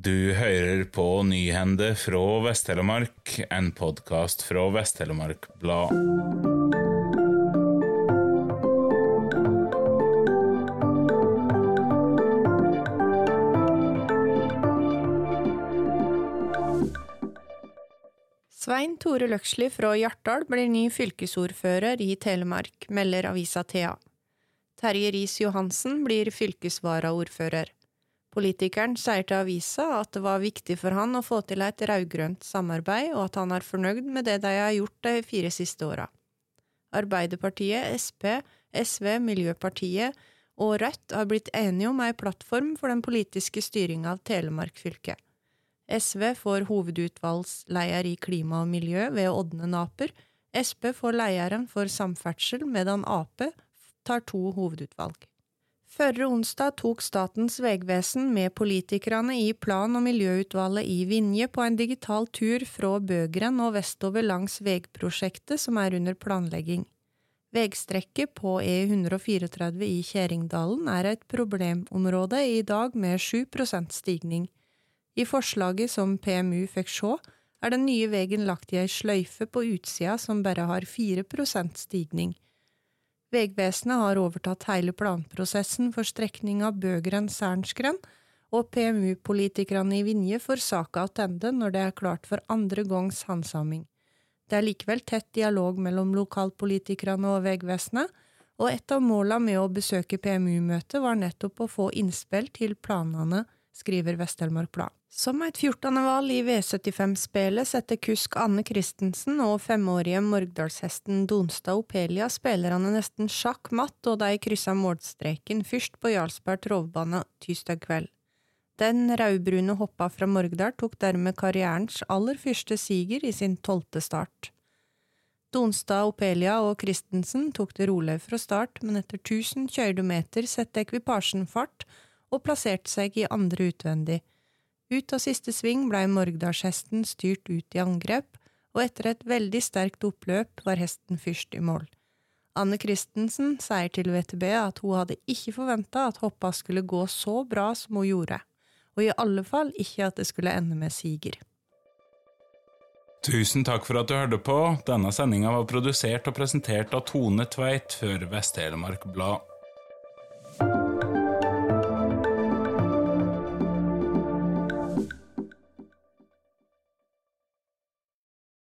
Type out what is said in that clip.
Du hører på Nyhende fra Vest-Telemark, en podkast fra Vest-Telemark Blad. Svein Tore Løksli fra Hjartdal blir ny fylkesordfører i Telemark, melder avisa Thea. Terje Riis-Johansen blir fylkesvaraordfører. Politikeren sier til avisa at det var viktig for han å få til et rød-grønt samarbeid, og at han er fornøyd med det de har gjort de fire siste åra. Arbeiderpartiet, Sp, SV, Miljøpartiet og Rødt har blitt enige om ei plattform for den politiske styringa av Telemark fylke. SV får hovedutvalgsleder i klima og miljø ved Ådne Naper, Sp får lederen for samferdsel, medan Ap tar to hovedutvalg. Førre onsdag tok Statens vegvesen med politikerne i plan- og miljøutvalget i Vinje på en digital tur fra Bøgren og vestover langs vegprosjektet som er under planlegging. Vegstrekket på E134 i Kjerringdalen er et problemområde i dag med 7% stigning. I forslaget som PMU fikk se, er den nye veien lagt i ei sløyfe på utsida som bare har 4% stigning. Vegvesenet har overtatt hele planprosessen for strekninga Bøgren–Sernsgren, og PMU-politikerne i Vinje får saka tilbake når det er klart for andre gangs handsaming. Det er likevel tett dialog mellom lokalpolitikerne og Vegvesenet, og et av måla med å besøke PMU-møtet var nettopp å få innspill til planene, skriver Vest-Telemark Blad. Som et 14. valg i V75-spelet setter kusk Anne Christensen og femårige Morgdalshesten Donstad Opelia spillerne nesten sjakk matt da de kryssa målstreken først på Jarlsberg trovbane tirsdag kveld. Den rødbrune hoppa fra Morgdal tok dermed karrierens aller første siger i sin tolvte start. Donstad Opelia og Christensen tok det rolig fra start, men etter 1000 kjøredometer setter ekvipasjen fart og plasserte seg i andre utvendig. Ut av siste sving blei Morgdalshesten styrt ut i angrep, og etter et veldig sterkt oppløp var hesten først i mål. Anne Christensen sier til VTB at hun hadde ikke forventa at hoppa skulle gå så bra som hun gjorde, og i alle fall ikke at det skulle ende med siger. Tusen takk for at du hørte på. Denne sendinga var produsert og presentert av Tone Tveit for Vest-Telemark Blad.